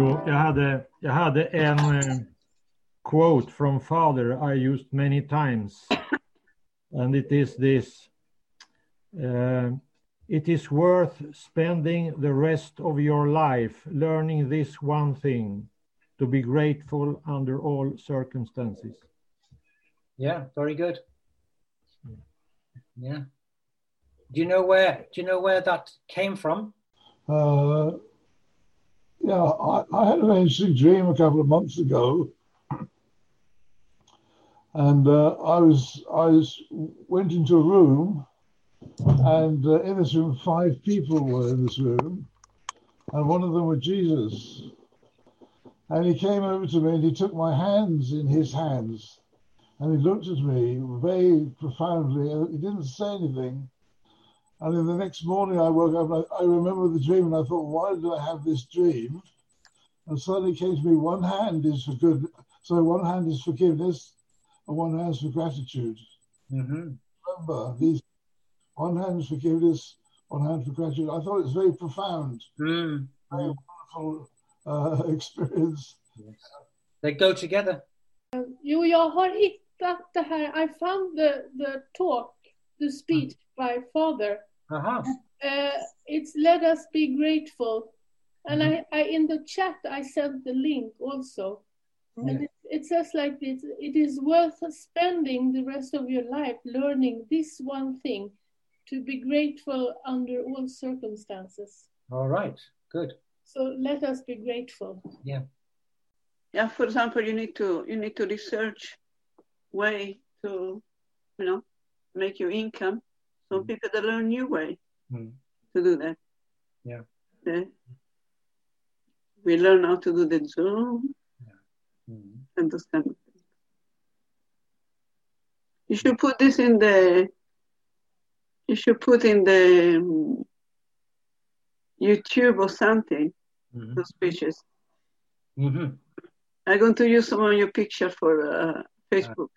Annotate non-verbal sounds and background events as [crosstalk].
jag hade, jag hade en eh, quote from father I used many times. And it is this. Uh, it is worth spending the rest of your life learning this one thing to be grateful under all circumstances. Yeah, very good. Yeah. Do you know where? Do you know where that came from? Uh, yeah, I, I had an interesting dream a couple of months ago, and uh, I was I was went into a room, and uh, in this room five people were in this room, and one of them was Jesus, and he came over to me and he took my hands in his hands, and he looked at me very profoundly, and he didn't say anything. And then the next morning I woke up and I, I remember the dream and I thought, why did I have this dream? And suddenly came to me, one hand is for good, so one hand is forgiveness, and one hand is for gratitude. Mm-hmm. Remember, these one hand is forgiveness, one hand for gratitude. I thought it was very profound, Mm. very wonderful uh, [laughs] experience. They go together. Jo, jag har hittat det här. I found the, the talk, the speech by father. Aha. Uh, it's let us be grateful. And I, I in the chat I sent the link also. And it, it says like this it is worth spending the rest of your life learning this one thing to be grateful under all circumstances. All right. Good. So let us be grateful. Yeah. Yeah, for example, you need to you need to research way to, you know, make your income. Some people they learn new way Mm. to do that. Yeah. They- we learn how to do the Zoom Mm. and those kind of things. You should put this in the. You should put in the um, YouTube or something. Mhm. Those pictures. Mhm. I'm going to use some of your picture for uh, Facebook.